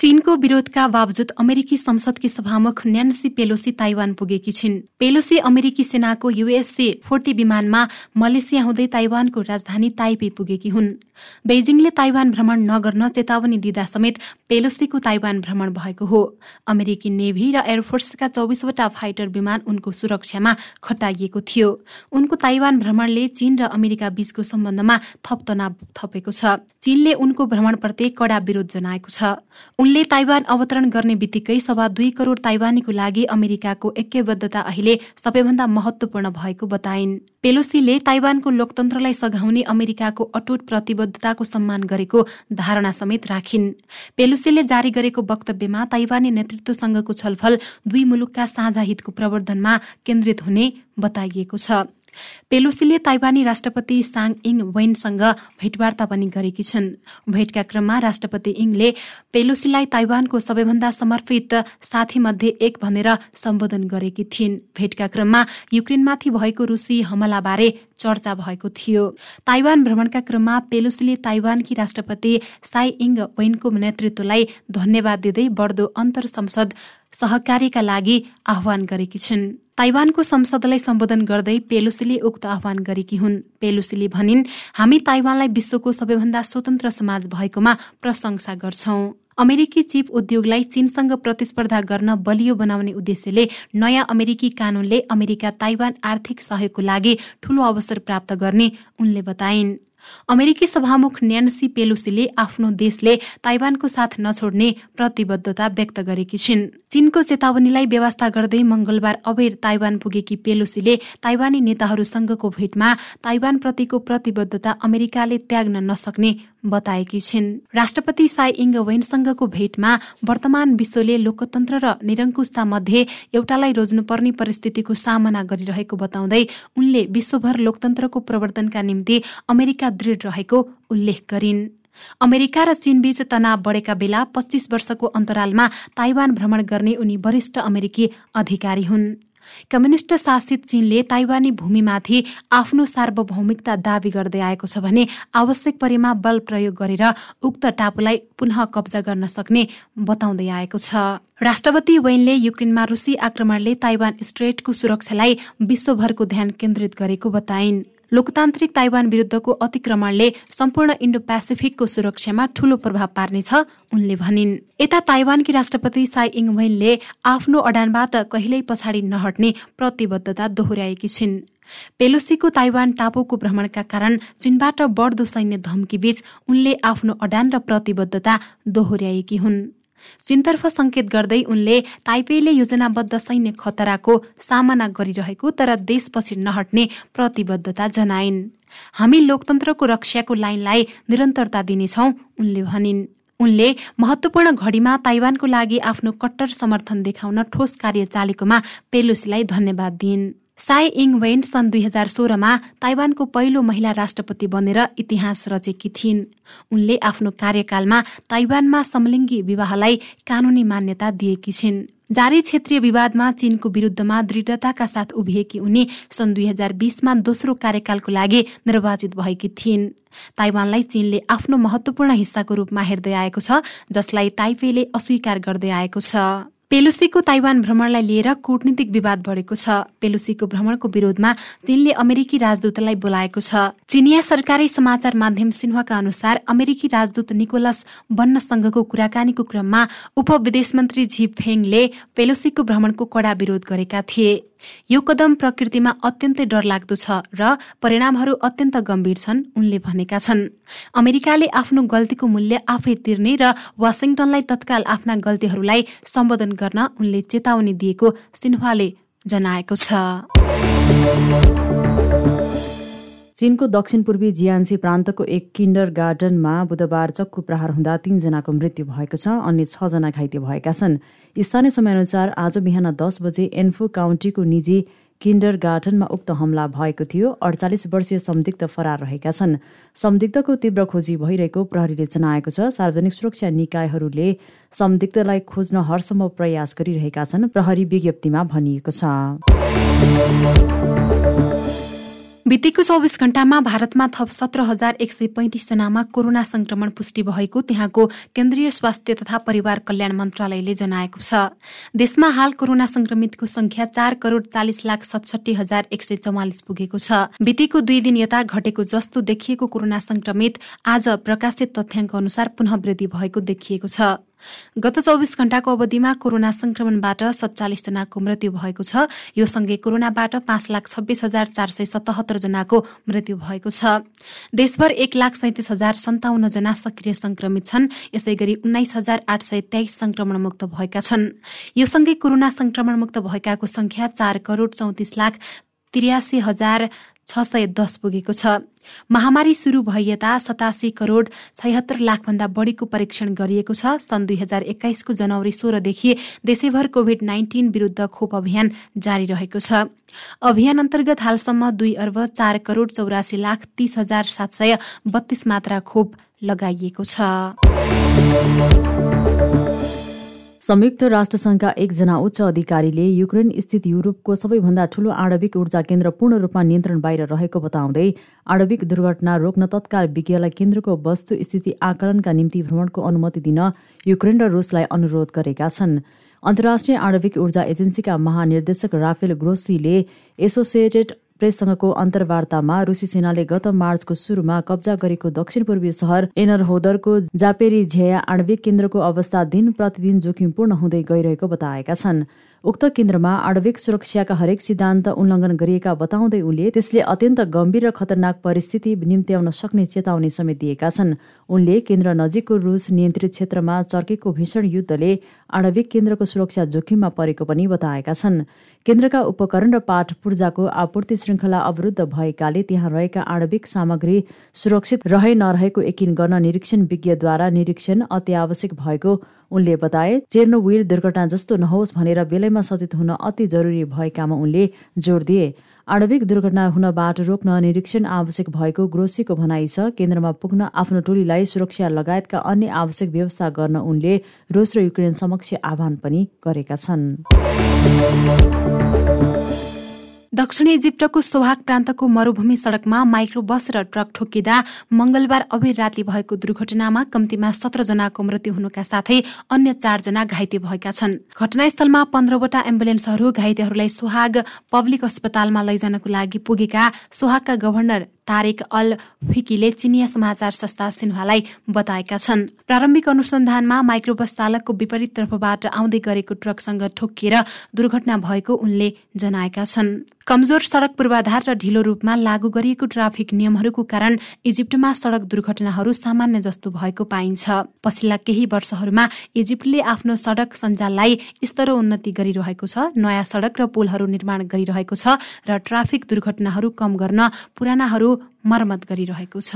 चीनको विरोधका बावजुद अमेरिकी संसदकी सभामुख न्यान्सी पेलोसी ताइवान पुगेकी छिन्। पेलोसी अमेरिकी सेनाको युएसए फोर्टी विमानमा मलेसिया हुँदै ताइवानको राजधानी ताइपे पुगेकी हुन्। बेजिङले ताइवान भ्रमण नगर्न चेतावनी दिँदा समेत पेलोसीको ताइवान भ्रमण भएको हो। अमेरिकी नेभी र एयरफोर्सका चौबिसवटा फाइटर विमान उनको सुरक्षामा खटाइएको थियो। उनको ताइवान भ्रमणले चीन र अमेरिका बीचको सम्बन्धमा थप तनाव थपेको छ। चीनले उनको भ्रमणप्रति कडा विरोध जनाएको छ। उनले ताइवान अवतरण गर्ने बित्तिकै सभा दुई करोड ताइवानीको लागि अमेरिकाको ऐक्यबद्धता अहिले सबैभन्दा महत्वपूर्ण भएको बताइन्। पेलोसीले ताइवानको लोकतन्त्रलाई सघाउने अमेरिकाको अटुट प्रतिबद्धताको सम्मान गरेको धारणा समेत राखिन्। पेलोसीले जारी गरेको वक्तव्यमा ताइवानी नेतृत्वसँगको छलफल दुई मुलुकका साझा हितको प्रवर्धनमा केन्द्रित हुने बताइएको छ। पेलोसीले ताइवानी राष्ट्रपति साङ इङ वेनसँग भेटवार्ता पनि गरेकी छन्। भेटका क्रममा राष्ट्रपति इङले पेलोसीलाई ताइवानको सबैभन्दा समर्पित साथीमध्ये एक भनेर सम्बोधन गरेकी थिइन्। भेटका क्रममा युक्रेनमाथि भएको रुसी हमलाबारे चर्चा भएको थियो। ताइवान भ्रमणका क्रममा पेलोसीले ताइवानकी राष्ट्रपति साई इङ वेनको नेतृत्वलाई धन्यवाद दिँदै बढ्दो अन्तर संसद सहकार्यका लागि आह्वान गरेकी छिन्। ताइवानको संसदलाई सम्बोधन गर्दै पेलोसीले उक्त आह्वान गरेकी हुन्। पेलोसीले भनिन् हामी ताइवानलाई विश्वको सबैभन्दा स्वतन्त्र समाज भएकोमा प्रशंसा गर्छौं। अमेरिकी चिप उद्योगलाई चीनसँग प्रतिस्पर्धा गर्न बलियो बनाउने उद्देश्यले नयाँ अमेरिकी कानूनले अमेरिका ताइवान आर्थिक सहयोगको लागि ठूलो अवसर प्राप्त गर्ने उनले बताइन्। अमेरिकी सभामुख न्यान्सी पेलोसीले आफ्नो देशले ताइवानको साथ नछोड्ने प्रतिबद्धता व्यक्त गरेकी छिन्। चीनको चेतावनीलाई व्यवस्था गर्दै मंगलबार अबेर ताइवान पुगेकी पेलोसीले ताइवानी नेताहरूसँगको भेटमा ताइवान प्रतिको प्रतिबद्धता अमेरिकाले त्याग्न नसक्ने बताएकी छिन्। राष्ट्रपति साई इङ वेनसँगको भेटमा वर्तमान विश्वले लोकतन्त्र र निरङ्कुशता मध्ये एउटालाई रोज्नुपर्ने परिस्थितिको सामना गरिरहेको बताउँदै उनले विश्वभर लोकतन्त्रको प्रवर्तनका निम्ति अमेरिका दृढ रहेको उल्लेख गरिन्। अमेरिका र चीनबीच तनाव बढेका बेला पच्चिस वर्षको अन्तरालमा ताइवान भ्रमण गर्ने उनी वरिष्ठ अमेरिकी अधिकारी हुन्। कम्युनिष्ट शासित चीनले ताइवानी भूमिमाथि आफ्नो सार्वभौमिकता दावी गर्दै आएको छ भने आवश्यक परेमा बल प्रयोग गरेर उक्त टापुलाई पुनः कब्जा गर्न सक्ने बताउँदै आएको छ। राष्ट्रपति वेनले युक्रेनमा रुसी आक्रमणले ताइवान स्ट्रेटको सुरक्षालाई विश्वभरको ध्यान केन्द्रित गरेको बताइन्। लोकतान्त्रिक ताइवान विरुद्धको अतिक्रमणले सम्पूर्ण इन्डो पेसिफिकको सुरक्षामा ठूलो प्रभाव पार्नेछ उनले भनिन्। यता ताइवानकी राष्ट्रपति साई इङ वेनले आफ्नो अडानबाट कहिल्यै पछाडि नहट्ने प्रतिबद्धता दोहोर्याएकी छिन्। पेलोसीको ताइवान टापुको भ्रमणका कारण चीनबाट बढ्दो सैन्य धम्की बीच उनले आफ्नो अडान र प्रतिबद्धता दोहोर्याएकी हुन्। चीनतर्फ संकेत गर्दै उनले ताइपेले योजनाबद्ध सैन्य खतराको सामना गरिरहेको तर देशपछि नहट्ने प्रतिबद्धता जनाइन्। हामी लोकतन्त्रको रक्षाको लाइनलाई निरन्तरता दिनेछौ उनले भनिन्। उनले महत्वपूर्ण घडीमा ताइवानको लागि आफ्नो कट्टर समर्थन देखाउन ठोस कार्य चालेकोमा पेलोसीलाई धन्यवाद दिइन्। साई इङ वेन सन् दुई हजार सोह्रमा ताइवानको पहिलो महिला राष्ट्रपति बनेर इतिहास रचेकी थिइन्। उनले आफ्नो कार्यकालमा ताइवानमा समलिङ्गी विवाहलाई कानूनी मान्यता दिएकी छिन्। जारी क्षेत्रीय विवादमा चीनको विरुद्धमा दृढताका साथ उभिएकी उनी सन् दुई हजार बिसमा दोस्रो कार्यकालको लागि निर्वाचित भएकी थिइन्। ताइवानलाई चीनले आफ्नो महत्वपूर्ण हिस्साको रूपमा हेर्दै आएको छ जसलाई ताइपेले अस्वीकार गर्दै आएको छ। पेलुसीको ताइवान भ्रमणलाई लिएर कूटनीतिक विवाद बढेको छ। पेलुसीको भ्रमणको विरोधमा चीनले अमेरिकी राजदूतलाई बोलाएको छ। चिनिया सरकारी समाचार माध्यम सिन्हाका अनुसार अमेरिकी राजदूत निकोलस बन्नसँगको कुराकानीको क्रममा उप विदेश मन्त्री झी फेङले पेलोसीको भ्रमणको कडा विरोध गरेका थिए। यो कदम प्रकृतिमा अत्यन्तै डरलाग्दो छ र परिणामहरू अत्यन्त गम्भीर छन् उनले भनेका छन्। अमेरिकाले आफ्नो गल्तीको मूल्य आफै तिर्ने र वासिङटनलाई तत्काल आफ्ना गल्तीहरूलाई सम्बोधन गर्न उनले चेतावनी दिएको सिन्हाले जनाएको छ। चीनको दक्षिण पूर्वी जियान्सी प्रान्तको एक किन्डर गार्डनमा बुधबार चक्कु प्रहार हुँदा तीनजनाको मृत्यु भएको छ अन्य छजना घाइते भएका छन्। स्थानीय समयअनुसार आज बिहान दस बजे एन्फो काउन्टीको निजी किन्डर गार्डनमा उक्त हमला भएको थियो। अडचालिस वर्षीय संदिग्ध फरार रहेका छन्। संदिग्धको तीव्र खोजी भइरहेको प्रहरीले जनाएको छ सार्वजनिक सुरक्षा निकायहरूले संदिग्धलाई खोज्न हरसम्भव प्रयास गरिरहेका छन् प्रहरी विज्ञप्तिमा भनिएको छ। बितेको चौबिस घण्टामा भारतमा थप सत्र हजार एक सय पैँतिसजनामा कोरोना संक्रमण पुष्टि भएको त्यहाँको केन्द्रीय स्वास्थ्य तथा परिवार कल्याण मन्त्रालयले जनाएको छ। देशमा हाल कोरोना संक्रमितको संख्या चार करोड चालिस लाख सतसठी हजार एक सय चौवालिस पुगेको छ। बितेको दुई दिन यता घटेको जस्तो देखिएको कोरोना संक्रमित आज प्रकाशित तथ्याङ्क अनुसार पुनः वृद्धि भएको देखिएको छ। गत चौबिस घण्टाको अवधिमा कोरोना संक्रमणबाट सत्तालिसजनाको मृत्यु भएको छ। यो सँगै कोरोनाबाट पाँच लाख छब्बिस हजार चार सय सतहत्तर जनाको मृत्यु भएको छ। देशभर एक लाख सैतिस हजार सन्ताउन्न जना सक्रिय संक्रमित छन्। यसै गरी उन्नाइस हजार आठ सय तेइस संक्रमणमुक्त भएका छन्। यो सँगै कोरोना संक्रमणमुक्त भएकाको संख्या चार करोड चौतिस लाख त्रियासी हजार छ सय दस पुगेको छ। महामारी सुरु भए यता सतासी करोड छयत्तर लाखभन्दा बढीको परीक्षण गरिएको छ। सन् दुई हजार एक्काइसको जनवरी सोह्रदेखि देशैभर कोभिड नाइन्टिन विरुद्ध खोप अभियान जारी रहेको छ। अभियान अन्तर्गत हालसम्म दुई अर्ब चार करोड चौरासी लाख तीस हजार सात सय बत्तीस मात्रा खोप लगाइएको छ। संयुक्त राष्ट्रसङ्घका एकजना उच्च अधिकारीले युक्रेन स्थित युरोपको सबैभन्दा ठूलो आणविक ऊर्जा केन्द्र पूर्ण रूपमा नियन्त्रण बाहिर रहेको बताउँदै आणविक दुर्घटना रोक्न तत्काल विज्ञलाई केन्द्रको वस्तु स्थिति आकलनका निम्ति भ्रमणको अनुमति दिन युक्रेन र रुसलाई अनुरोध गरेका छन्। अन्तर्राष्ट्रिय आणविक ऊर्जा एजेन्सीका महानिर्देशक राफेल ग्रोसीले एसोसिएटेड प्रेससँगको अन्तर्वार्तामा रुसी सेनाले गत मार्चको सुरुमा कब्जा गरेको दक्षिण पूर्वी सहर एनरहोदरको जापेरी झ्याया आणविक केन्द्रको अवस्था दिन प्रतिदिन जोखिमपूर्ण हुँदै गइरहेको बताएका छन्। उक्त केन्द्रमा आणविक सुरक्षाका हरेक सिद्धान्त उल्लङ्घन गरिएका बताउँदै उनले त्यसले अत्यन्त गम्भीर र खतरनाक परिस्थिति निम्त्याउन सक्ने चेतावनी समेत दिएका छन्। उनले केन्द्र नजिकको रुस नियन्त्रित क्षेत्रमा चर्केको भीषण युद्धले आणविक केन्द्रको सुरक्षा जोखिममा परेको पनि बताएका छन्। केन्द्रका उपकरण र पाठ पूर्जाको आपूर्ति श्रृङ्खला अवरुद्ध भएकाले त्यहाँ रहेका आणविक सामग्री सुरक्षित रहे नरहेको यकिन गर्न निरीक्षण विज्ञद्वारा निरीक्षण अत्यावश्यक भएको उनले बताए चेर्नोविल दुर्घटना जस्तो नहोस् भनेर बेलैमा सचेत हुन अति जरुरी भएकामा उनले जोड दिए। आणविक दुर्घटना हुनबाट रोक्न निरीक्षण आवश्यक भएको ग्रोसीको भनाइ छ। केन्द्रमा पुग्न आफ्नो टोलीलाई सुरक्षा लगायतका अन्य आवश्यक व्यवस्था गर्न उनले रुस र युक्रेन समक्ष आह्वान पनि गरेका छन्। दक्षिणी इजिप्टको सोहाग प्रान्तको मरूभूमि सड़कमा माइक्रो बस र ट्रक ठोकिँदा मंगलबार अबेर राति भएको दुर्घटनामा कम्तीमा सत्रजनाको मृत्यु हुनुका साथै अन्य चारजना घाइते भएका छन्। घटनास्थलमा पन्ध्रवटा एम्बुलेन्सहरू घाइतेहरूलाई सोहाग पब्लिक अस्पतालमा लैजानको लागि पुगेका सोहागका गभर्नर तारेक अल फिकीले चिनिया समाचार संस्था सिन्हालाई बताएका छन्। प्रारम्भिक अनुसन्धानमा माइक्रोबस चालकको विपरीत तर्फबाट आउँदै गरेको ट्रकसँग ठोकिएर दुर्घटना भएको उनले जनाएका छन्। कमजोर सड़क पूर्वाधार र ढिलो रूपमा लागू गरिएको ट्राफिक नियमहरूको कारण इजिप्टमा सड़क दुर्घटनाहरू सामान्य जस्तो भएको पाइन्छ। पछिल्ला केही वर्षहरूमा इजिप्टले आफ्नो सड़क सञ्जाललाई स्तरोन्नति गरिरहेको छ नयाँ सड़क र पुलहरू निर्माण गरिरहेको छ र ट्राफिक दुर्घटनाहरू कम गर्न पुरानाहरू मर्मत गरिरहेको छ।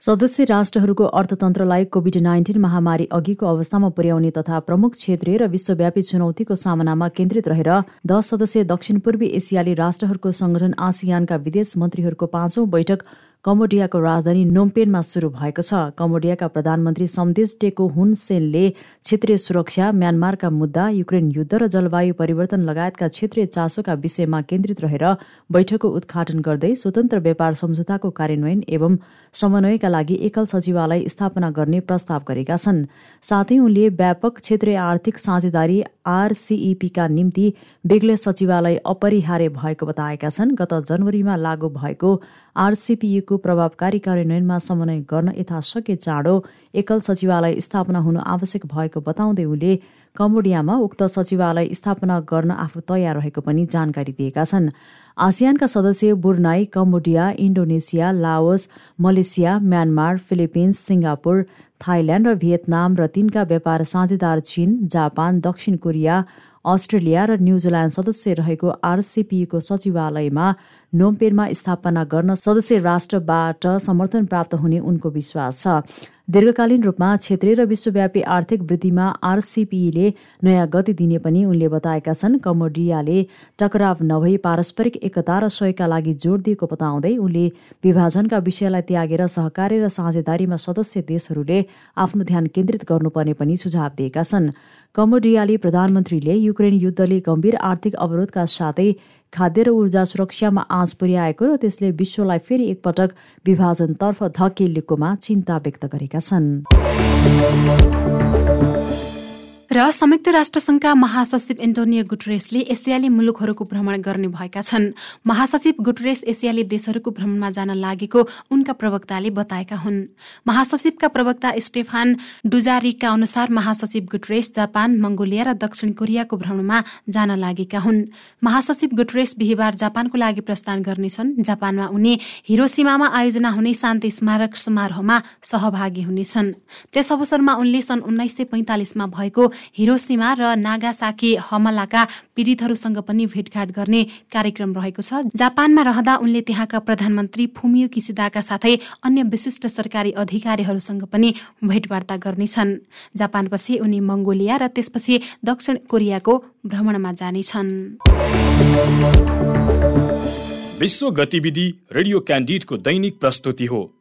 सदस्य राष्ट्रहरूको अर्थतन्त्रलाई कोभिड नाइन्टिन महामारी अघिको अवस्थामा पुर्याउने तथा प्रमुख क्षेत्रीय र विश्वव्यापी चुनौतीको सामनामा केन्द्रित रहेर दश सदस्य दक्षिण पूर्वी एसियाली राष्ट्रहरूको संगठन आसियानका विदेश मन्त्रीहरूको पाँचौं बैठक कम्बोडियाको राजधानी नोम्पेनमा सुरु भएको छ। कम्बोडियाका प्रधानमन्त्री समदेश टेको हुन सेनले क्षेत्रीय सुरक्षा म्यानमारका मुद्दा युक्रेन युद्ध र जलवायु परिवर्तन लगायतका क्षेत्रीय चासोका विषयमा केन्द्रित रहेर बैठकको उद्घाटन गर्दै स्वतन्त्र व्यापार सम्झौताको कार्यान्वयन एवं समन्वयका लागि एकल सचिवालय स्थापना गर्ने प्रस्ताव गरेका छन्। साथै उनले व्यापक क्षेत्रीय आर्थिक साझेदारी आरसिइपीका निम्ति बेग्लै सचिवालय अपरिहार्य भएको बताएका छन्। गत जनवरीमा लागू भएको आरसिपियुको प्रभावकारी कार्यान्वयनमा समन्वय गर्न यथाशक्य चाँडो। एकल सचिवालय स्थापना हुनु आवश्यक भएको बताउँदै उनले कम्बोडियामा उक्त सचिवालय स्थापना गर्न आफू तयार रहेको पनि जानकारी दिएका छन्। आसियानका सदस्य Brunei Cambodia Indonesia Laos Malaysia Myanmar Philippines Singapore Thailand र भियतनाम र तिनका व्यापार साझेदार चीन जापान दक्षिण कोरिया अस्ट्रेलिया र न्युजिल्यान्ड सदस्य रहेको आरसिपिको सचिवालयमा नोम्पेनमा स्थापना गर्न सदस्य राष्ट्रबाट समर्थन प्राप्त हुने उनको विश्वास छ। दीर्घकालीन रूपमा क्षेत्रीय र विश्वव्यापी आर्थिक वृद्धिमा आरसिपिईले नयाँ गति दिने पनि उनले बताएका छन्। कमोडियाले टकराव नभई पारस्परिक एकता र सहयोगका लागि जोड दिएको बताउँदै उनले विभाजनका विषयलाई त्यागेर सहकारी र साझेदारीमा सदस्य देशहरूले आफ्नो ध्यान केन्द्रित गर्नुपर्ने पनि सुझाव दिएका छन्। कमोडियाली प्रधानमन्त्रीले युक्रेन युद्धले गम्भीर आर्थिक अवरोधका साथै खाद्य र ऊर्जा सुरक्षामा आँच पुर्याएको र त्यसले विश्वलाई फेरि एकपटक विभाजनतर्फ धकेलिएकोमा चिन्ता व्यक्त गरेका छन्। र संयुक्त राष्ट्रसङ्घका महासचिव एन्टोनियो गुटरेसले एसियाली मुलुकहरूको भ्रमण गर्ने भएका छन्। महासचिव गुटरेस एसियाली देशहरूको भ्रमणमा जान लागेको उनका प्रवक्ताले बताएका हुन्। महासचिवका प्रवक्ता स्टेफान डुजारिकका अनुसार महासचिव गुटरेस जापान मंगोलिया र दक्षिण कोरियाको भ्रमणमा जान लागेका हुन्। महासचिव गुटरेस बिहिबार जापानको लागि प्रस्थान गर्नेछन्। जापानमा उनी हिरोसीमामा आयोजना हुने शान्ति स्मारक समारोहमा सहभागी हुनेछन्। त्यस अवसरमा उनले सन् उन्नाइस सय पैंतालिसमा भएको हिरोसीमा र नागासाकी हमलाका पीडितहरूसँग पनि भेटघाट गर्ने कार्यक्रम रहेको छ। जापानमा रहँदा उनले त्यहाँका प्रधानमन्त्री फुमियो किसिदाका साथै अन्य विशिष्ट सरकारी अधिकारीहरूसँग पनि भेटवार्ता गर्नेछन्। जापानपछि उनी मङ्गोलिया र त्यसपछि दक्षिण कोरियाको भ्रमणमा जानेछन्। विश्व गतिविधि रेडियो क्यान्डिडको दैनिक प्रस्तुति हो।